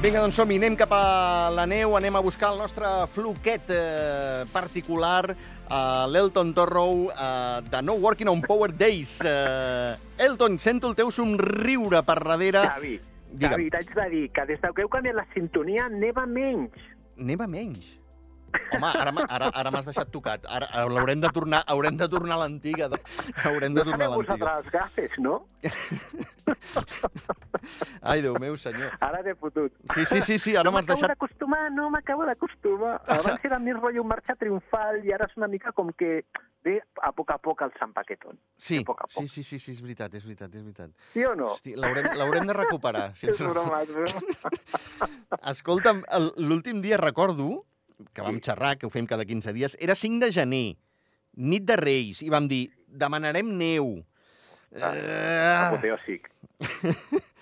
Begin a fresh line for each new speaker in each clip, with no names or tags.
Vinga, doncs som-hi, anem cap a la neu, anem a buscar el nostre floquet eh, particular, uh, l'Elton Torrow, uh, de No Working on Power Days. Uh, Elton, sento el teu somriure per darrere.
Xavi,
Digue'm.
Xavi, t'haig de dir que des que heu canviat la sintonia neva menys.
Neva menys. Home, ara, ara, ara m'has deixat tocat. Ara eh, l'haurem de tornar, haurem de tornar a l'antiga. Haurem de
No
tornar a l'antiga.
vosaltres els gafes, no?
Ai, Déu meu, senyor.
Ara t'he fotut.
Sí, sí, sí, sí, ara
no
m'has
m'acabo
deixat...
d'acostumar, no m'acabo d'acostumar. Abans era més rotllo marxa triomfal i ara és una mica com que ve a poc a poc el Sant Paquetón.
Sí,
a poc a poc.
sí, sí, sí, sí, és veritat, és veritat, és veritat.
Sí o no?
L'haurem de recuperar.
És
sense-
broma, és broma.
Escolta'm, l'últim dia recordo que vam
Sí.
xerrar, que ho fem cada 15 dies, era 5 de gener, nit de Reis, i vam dir, demanarem neu.
Ah,
Uh,
Apoteòsic.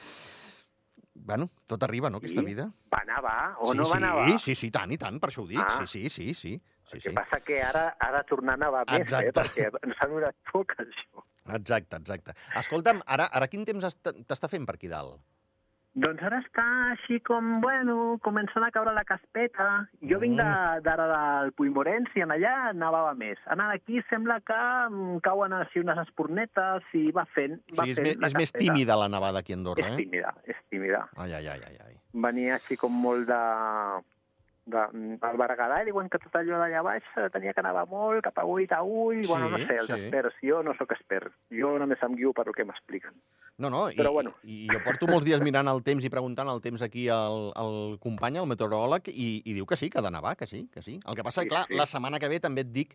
bueno, tot arriba, no, aquesta
Sí.
vida?
Va nevar o
sí,
no va
sí,
nevar?
sí, sí, tant i tant, per això ho dic.
Ah.
Sí, sí, sí, sí. sí,
El
sí.
que passa que ara ara tornar a nevar més, eh? Perquè ens ha durat poc, això.
Exacte, exacte. Escolta'm, ara, ara quin temps est- t'està fent per aquí dalt?
Doncs ara està així com, bueno, començant a caure la caspeta. Jo vinc
Mm.
de- d'ara del Puigmorens i en allà nevava més. Anar d'aquí sembla que mm, cauen així unes espornetes i va fent,
O
va
sigui, és,
fent la
és més tímida la nevada aquí a Andorra,
És
eh?
tímida, és tímida.
Ai, ai, ai, ai.
Venia així com molt de... de al Berguedà i diuen que tot allò d'allà baix eh, tenia que nevar molt, cap a ull a ull,
Sí,
bueno, no sé, els
sí.
experts. Jo no sóc expert, jo només em guio per el que m'expliquen.
No, no, i,
Però bueno.
i jo porto molts dies mirant el temps i preguntant el temps aquí al, al company, al meteoròleg, i, i diu que sí, que ha de nevar, que sí, que sí. El que passa,
sí,
clar,
sí.
la setmana que ve també et dic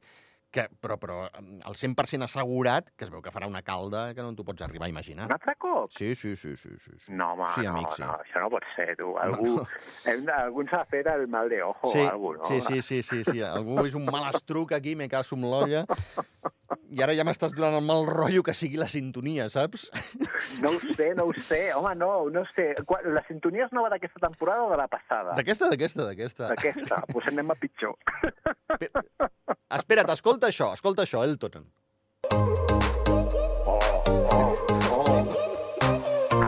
que, però, però el 100% assegurat que es veu que farà una calda que no t'ho pots arribar a imaginar.
Un altre cop?
Sí, sí, sí, sí, sí. sí.
No, home,
Sí,
no,
amic, sí.
no, això no pot ser, tu. Algú,
No.
hem de, algú ens ha fet el mal de ojo
sí,
o alguna no?
sí, sí, sí, sí, sí. Algú és un mal estruc aquí, me caso amb l'olla. I ara ja m'estàs donant el mal rotllo que sigui la sintonia, saps?
No ho sé, no ho sé. Home, no, no ho sé. La sintonia és nova d'aquesta temporada o de la passada?
D'aquesta, d'aquesta, d'aquesta.
D'aquesta. Doncs pues anem a pitjor.
Espera't, escolta això, escolta això, Elton.
Oh, oh, oh.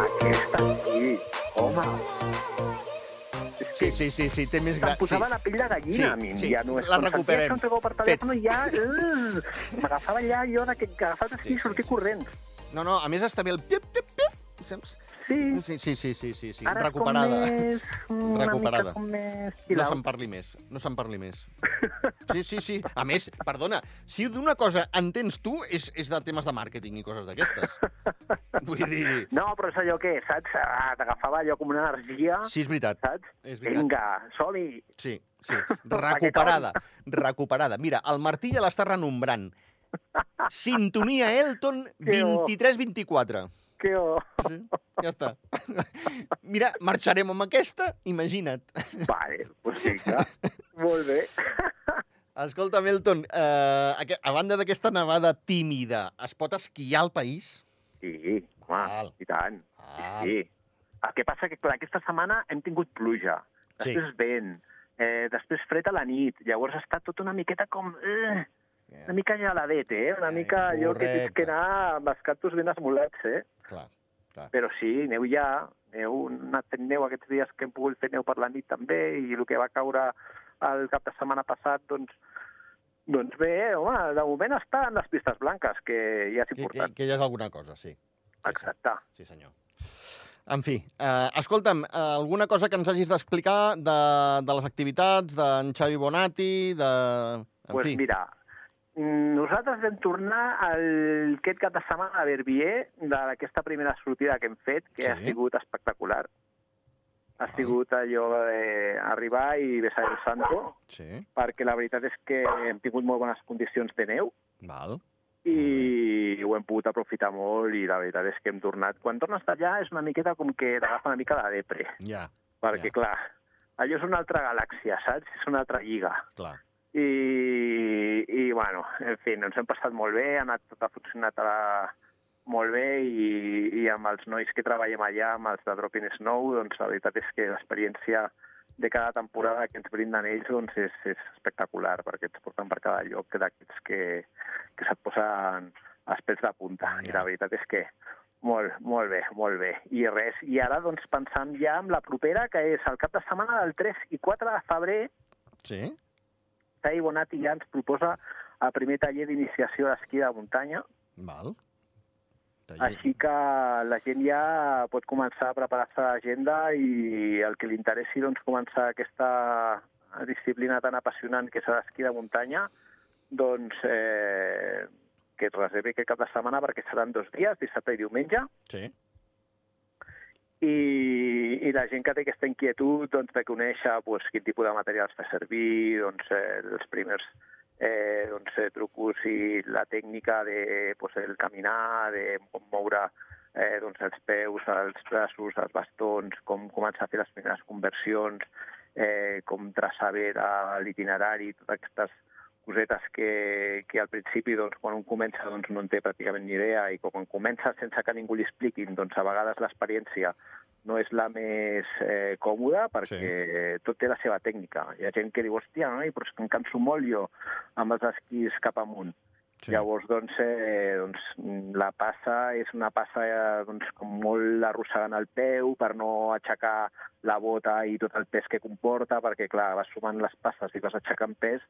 Aquesta aquí. Home.
Sí, sí, sí, sí, té més
Se'm
gra...
posava
Sí.
la pell de gallina
Sí,
a mi.
sí,
Ja no és
la
com sentia
recuperem.
que em per telèfon i ja... Uh, M'agafava allà jo que agafat
Sí,
així i
sí,
sortir
sí,
corrents.
No, no, a més està bé el pip, pip, pip, saps?
Sí,
Sí, sí, sí, sí, sí, sí.
Ara
recuperada.
com més, una
Recuperada.
mica com més...
No se'n parli més, no se'n parli més. Sí, sí, sí. A més, perdona, si d'una cosa entens tu és, és de temes de màrqueting i coses d'aquestes. Vull dir...
No, però és allò que, saps? Ah, T'agafava allò com una energia,
Sí, és veritat,
saps?
és veritat.
Vinga, som-hi.
Sí, sí. Recuperada, recuperada. Mira, el Martí ja l'està renombrant. Sintonia Elton
Que bo.
23-24.
Que oh.
Sí, ja està. Mira, marxarem amb aquesta, imagina't.
Vale, doncs vinga. Molt bé.
Escolta, Melton, eh, a banda d'aquesta nevada tímida, es pot esquiar al país?
Sí, home,
Val.
i tant.
Ah,
Sí. El que passa que clar, aquesta setmana hem tingut pluja,
Sí.
després vent, eh, després fred a la nit, llavors ha estat tot una miqueta com... Eh, una mica geladet, eh? Una
Eh,
mica allò que tens que anar amb els cactus ben esmolats, eh?
Clar, clar.
Però sí, neu ja, neu, anat fent neu aquests dies que hem pogut fer neu per la nit també, i el que va caure el cap de setmana passat, doncs, doncs bé, home, de moment està en les pistes blanques, que ja és
Que, que,
important.
que ja és alguna cosa, sí.
Exacte.
Sí, senyor. En fi, eh, escolta'm, eh, alguna cosa que ens hagis d'explicar de, de les activitats d'en Xavi Bonatti, de... En
pues
fi,
mira, nosaltres vam tornar el, aquest cap de setmana a Verbier d'aquesta primera sortida que hem fet, que ha
Sí.
sigut espectacular. Ha sigut allò d'arribar i besar el santo,
sí,
perquè la veritat és que hem tingut molt bones condicions de neu
val.
i ho hem pogut aprofitar molt i la veritat és que hem tornat... Quan tornes d'allà és una miqueta com que t'agafa una mica la depre,
Ja,
perquè,
Ja.
clar, allò és una altra galàxia, saps? És una altra lliga.
clar.
I, i bueno, en fi, ens hem passat molt bé, ha anat tot ha funcionat a la, molt bé i, i amb els nois que treballem allà, amb els de Dropping Snow, doncs la veritat és que l'experiència de cada temporada que ens brinden ells doncs és, és espectacular, perquè ens porten per cada lloc d'aquests que, que se't posen els pèls de punta. I la veritat és que Molt, molt bé, molt bé. I res, i ara doncs pensant ja en la propera, que és el cap de setmana del 3 i 4 de febrer,
Sí?
Sai Bonatti ja ens proposa el primer taller d'iniciació d'esquí de muntanya,
Val. Taller.
així que la gent ja pot començar a preparar-se l'agenda i el que li interessi doncs, començar aquesta disciplina tan apassionant que és l'esquí de muntanya, doncs eh, que es reservi aquest cap de setmana perquè seran dos dies, dissabte i diumenge,
Sí.
I, i la gent que té aquesta inquietud doncs, de conèixer doncs, quin tipus de materials fa servir, doncs, eh, els primers eh, doncs, eh, trucos i la tècnica de doncs, el caminar, de moure eh, doncs, els peus, els braços, els bastons, com començar a fer les primeres conversions, eh, com traçar bé l'itinerari, totes aquestes cosetes que, que al principi, doncs, quan un comença, doncs, no en té pràcticament ni idea, i quan comença sense que ningú li expliquin, doncs, a vegades l'experiència no és la més eh, còmoda, perquè sí. tot té la seva tècnica. Hi ha gent que diu, hòstia, noi, però és que em canso molt jo amb els esquís cap amunt.
Sí.
Llavors, doncs, eh, doncs, la passa és una passa doncs, com molt arrossegant el peu per no aixecar la bota i tot el pes que comporta, perquè, clar, vas sumant les passes i vas aixecant pes,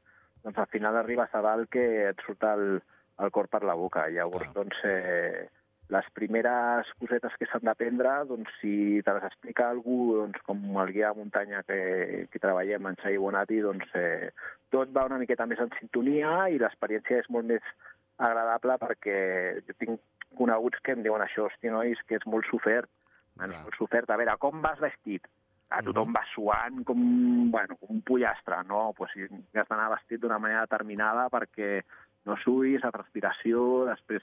doncs al final arribes a dalt que et surt el, el cor per la boca. Llavors,
Clar.
doncs, eh, les primeres cosetes que s'han d'aprendre, doncs, si te les explica algú, doncs, com el guia de muntanya que, que treballem en Xavi Bonati, doncs, eh, tot va una miqueta més en sintonia i l'experiència és molt més agradable perquè jo tinc coneguts que em diuen això, hosti, nois, que és molt sofert. És molt sofert. A veure, com vas vestit? A tothom
Mhm.
va suant com, bueno, com un pollastre, no? Pues, si has d'anar vestit d'una manera determinada perquè no suïs, la transpiració, després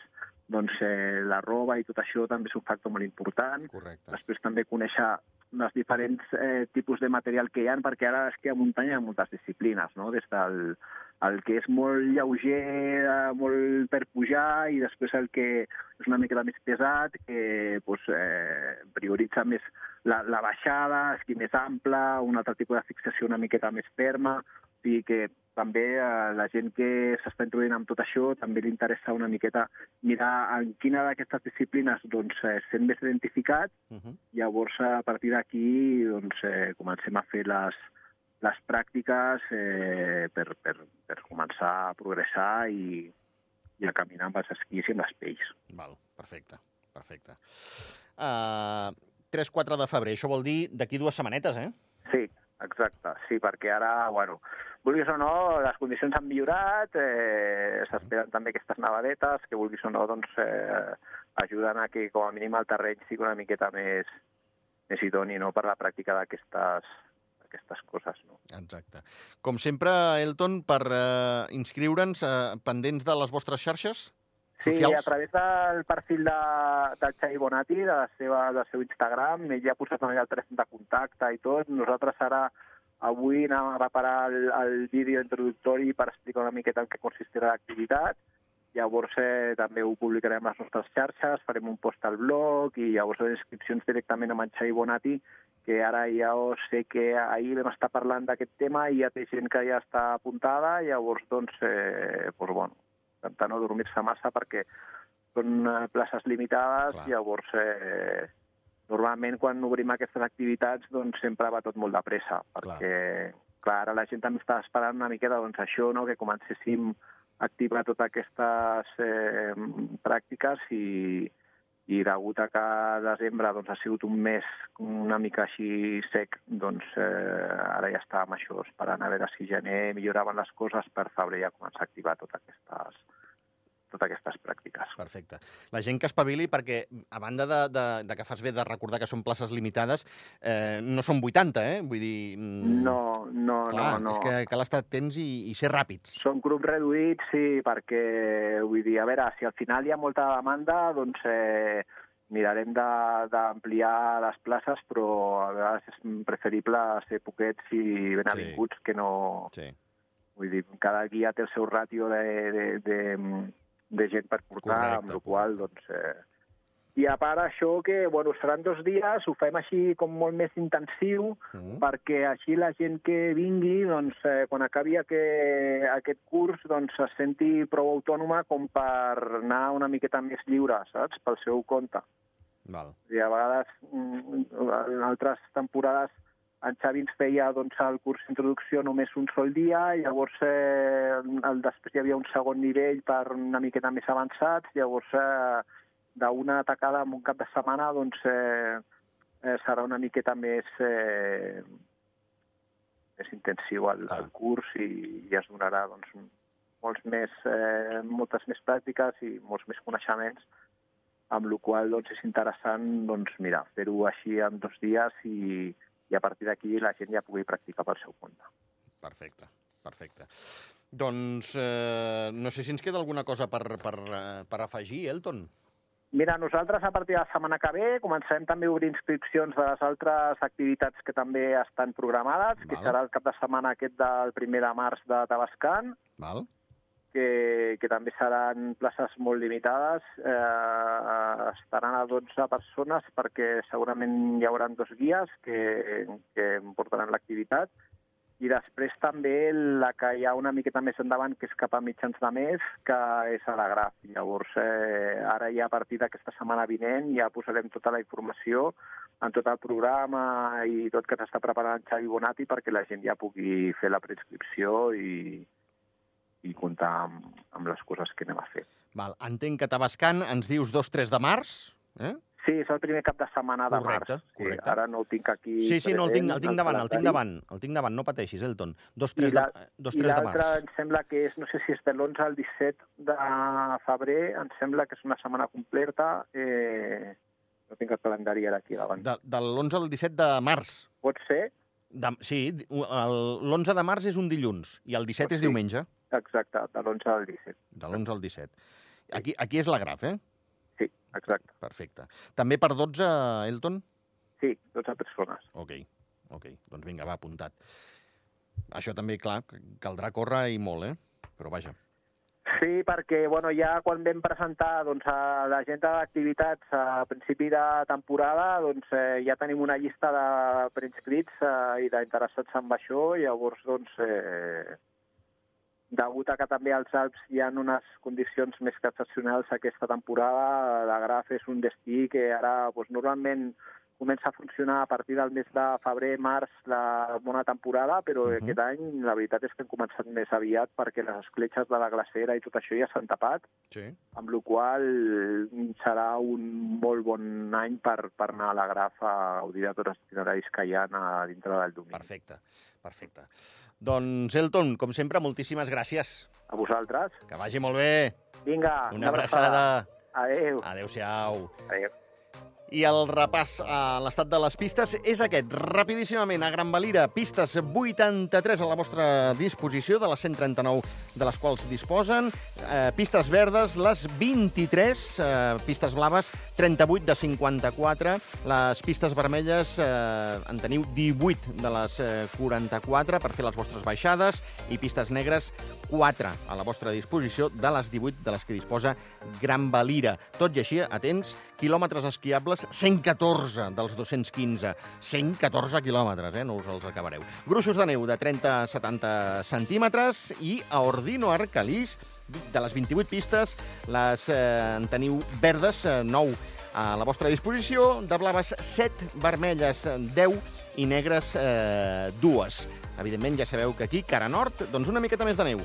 doncs, eh, la roba i tot això també és un factor molt important.
Correcte.
Després també conèixer els diferents eh, tipus de material que hi ha, perquè ara és que a muntanya hi ha moltes disciplines, no? des del el que és molt lleuger, eh, molt per pujar, i després el que és una mica més pesat, que pues, eh, prioritza més la, la baixada, esquí més ample, un altre tipus de fixació una miqueta més ferma, sigui que també a la gent que s'està introduint amb tot això també li interessa una miqueta mirar en quina d'aquestes disciplines doncs, eh, sent més identificat
Uh -huh.
Llavors, a partir d'aquí, doncs, eh, comencem a fer les, les pràctiques eh, per, per, per començar a progressar i, i a caminar amb els esquís i amb les pells.
Val, perfecte, perfecte. Uh, 3-4 de febrer, això vol dir d'aquí dues setmanetes, eh?
Sí, exacte. Sí, perquè ara, bueno, vulguis o no, les condicions han millorat, eh, s'esperen també aquestes nevadetes, que vulguis o no, doncs, eh, ajuden a que com a mínim el terreny sigui una miqueta més, més idoni no? per la pràctica d'aquestes aquestes coses. No?
Exacte. Com sempre, Elton, per uh, inscriure'ns uh, pendents de les vostres xarxes
Sí,
socials.
a través del perfil de, del Xavi Bonati, de la seva, del seu Instagram, ell ja ha posat també el telèfon de contacte i tot. Nosaltres ara, avui, anem a preparar el, el vídeo introductori per explicar una miqueta en què consistirà l'activitat. Llavors eh, també ho publicarem a les nostres xarxes, farem un post al blog i llavors les inscripcions directament amb en Xavi Bonati, que ara ja ho sé que ahir vam estar parlant d'aquest tema i ja té gent que ja està apuntada, llavors, doncs, eh, doncs bueno, intentar no dormir-se massa perquè són eh, places limitades,
Clar.
Clar. llavors eh, normalment quan obrim aquestes activitats doncs sempre va tot molt de pressa,
Clar.
perquè clar, ara la gent també està esperant una miqueta doncs, això, no? que comencéssim a activar totes aquestes eh, pràctiques i, i degut a que desembre doncs, ha sigut un mes una mica així sec, doncs eh, ara ja estàvem això esperant a veure si gener milloraven les coses per febrer ja començar a activar totes aquestes, totes aquestes pràctiques.
Perfecte. La gent que espavili, perquè a banda de, de, de que fas bé de recordar que són places limitades, eh, no són 80, eh? Vull dir... mm,
No, no,
clar,
no, no.
és que cal estar atents i, i ser ràpids.
Són grups reduïts, sí, perquè, vull dir, a veure, si al final hi ha molta demanda, doncs eh, mirarem d'ampliar les places, però a vegades és preferible ser poquets i ben
Sí.
avinguts que no...
Sí.
Vull dir, cada guia té el seu ràtio de, de, de, de gent per portar,
Correcte,
amb la qual doncs... Eh... I a part això que, bueno, seran dos dies, ho fem així com molt més intensiu,
Mm.
perquè així la gent que vingui, doncs, eh, quan acabi aquest, aquest curs, doncs, es senti prou autònoma com per anar una miqueta més lliure, saps?, pel seu compte.
Val.
I a vegades, mm, en altres temporades, en Xavi ens feia doncs, el curs d'introducció només un sol dia, i llavors eh, el, després hi havia un segon nivell per una miqueta més avançats, llavors eh, d'una atacada en un cap de setmana doncs, eh, eh, serà una miqueta més, eh, més intensiu el, el curs i, i es donarà doncs, molts més, eh, moltes més pràctiques i molts més coneixements amb la qual doncs, és interessant doncs, mira, fer-ho així en dos dies i, i a partir d'aquí la gent ja pugui practicar pel seu compte.
Perfecte, perfecte. Doncs eh, no sé si ens queda alguna cosa per, per, eh, per afegir, Elton.
Mira, nosaltres a partir de la setmana que ve començarem també a obrir inscripcions de les altres activitats que també estan programades, Val. que serà el cap de setmana aquest del primer de març de Tabascan.
Val
que, que també seran places molt limitades. Eh, estaran a 12 persones perquè segurament hi haurà dos guies que, que portaran l'activitat. I després també la que hi ha una miqueta més endavant, que és cap a mitjans de mes, que és a la Graf. Llavors, eh, ara ja a partir d'aquesta setmana vinent ja posarem tota la informació en tot el programa i tot que s'està preparant Xavi Bonati perquè la gent ja pugui fer la prescripció i, i comptar amb, amb les coses que anem a fer.
Val. Entenc que Tabascan ens dius 2-3 de març, eh?
Sí, és el primer cap de setmana de
correcte,
març.
Correcte,
sí, Ara no ho tinc aquí
Sí, sí, no, el tinc, el tinc davant, el tinc davant, el tinc davant, no pateixis, Elton. 2-3 de, dos,
I l'altre
de
em sembla que és, no sé si és de l'11 al 17 de febrer, em sembla que és una setmana completa, eh, no tinc el calendari ara aquí davant.
De, de l'11 al 17 de març.
Pot ser?
De, sí, l'11 de març és un dilluns i el 17 Pot és sí. diumenge.
Exacte, de l'11 al 17.
De l'11 al 17. Aquí, aquí és la graf, eh?
Exacte.
Perfecte. També per 12, Elton?
Sí, 12 persones.
Ok, ok. Doncs vinga, va, apuntat. Això també, clar, caldrà córrer i molt, eh? Però vaja.
Sí, perquè bueno, ja quan vam presentar doncs, a l'agenda d'activitats a principi de temporada doncs, eh, ja tenim una llista de preinscrits eh, i d'interessats en això, i llavors doncs, eh, degut a que també als Alps hi ha unes condicions més que excepcionals aquesta temporada, la Graf és un destí que ara doncs, normalment comença a funcionar a partir del mes de febrer, març, la bona temporada, però uh -huh. aquest any la veritat és que hem començat més aviat perquè les escletxes de la glacera i tot això ja s'han tapat,
sí.
amb la qual serà un molt bon any per, per anar a la Graf a gaudir de tots els itineraris que hi ha a dintre del domini.
Perfecte, perfecte. Doncs, Elton, com sempre, moltíssimes gràcies.
A vosaltres.
Que vagi molt bé.
Vinga,
una, una abraçada.
Adéu.
Adéu-siau.
Adéu
i el repàs a l'estat de les pistes és aquest. Rapidíssimament, a Gran Valira, pistes 83 a la vostra disposició, de les 139 de les quals disposen. Eh, pistes verdes, les 23, eh, pistes blaves, 38 de 54. Les pistes vermelles eh, en teniu 18 de les eh, 44 per fer les vostres baixades i pistes negres 4 a la vostra disposició de les 18 de les que disposa Gran Valira. Tot i així, atents, quilòmetres esquiables 114 dels 215. 114 quilòmetres, eh? No us els acabareu. Gruixos de neu de 30-70 centímetres i a Ordino Arcalís, de les 28 pistes, les eh, en teniu verdes, eh, 9 a la vostra disposició, de blaves 7, vermelles 10 i negres eh, 2. Evidentment, ja sabeu que aquí, cara nord, doncs una miqueta més de neu.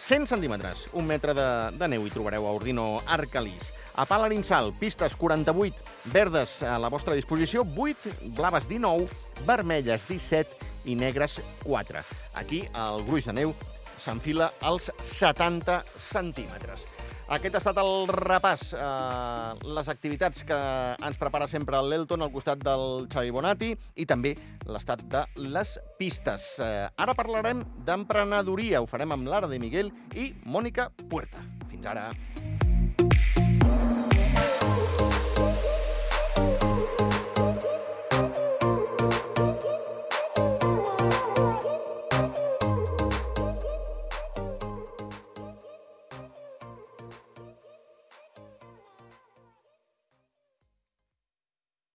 100 centímetres, un metre de, de neu hi trobareu a Ordino Arcalís. A Palarinsal, pistes 48, verdes a la vostra disposició, 8, blaves 19, vermelles 17 i negres 4. Aquí el gruix de neu s'enfila als 70 centímetres. Aquest ha estat el repàs, eh, les activitats que ens prepara sempre l'Elton al costat del Xavi Bonati i també l'estat de les pistes. Eh, ara parlarem d'emprenedoria. Ho farem amb Lara de Miguel i Mònica Puerta. Fins ara.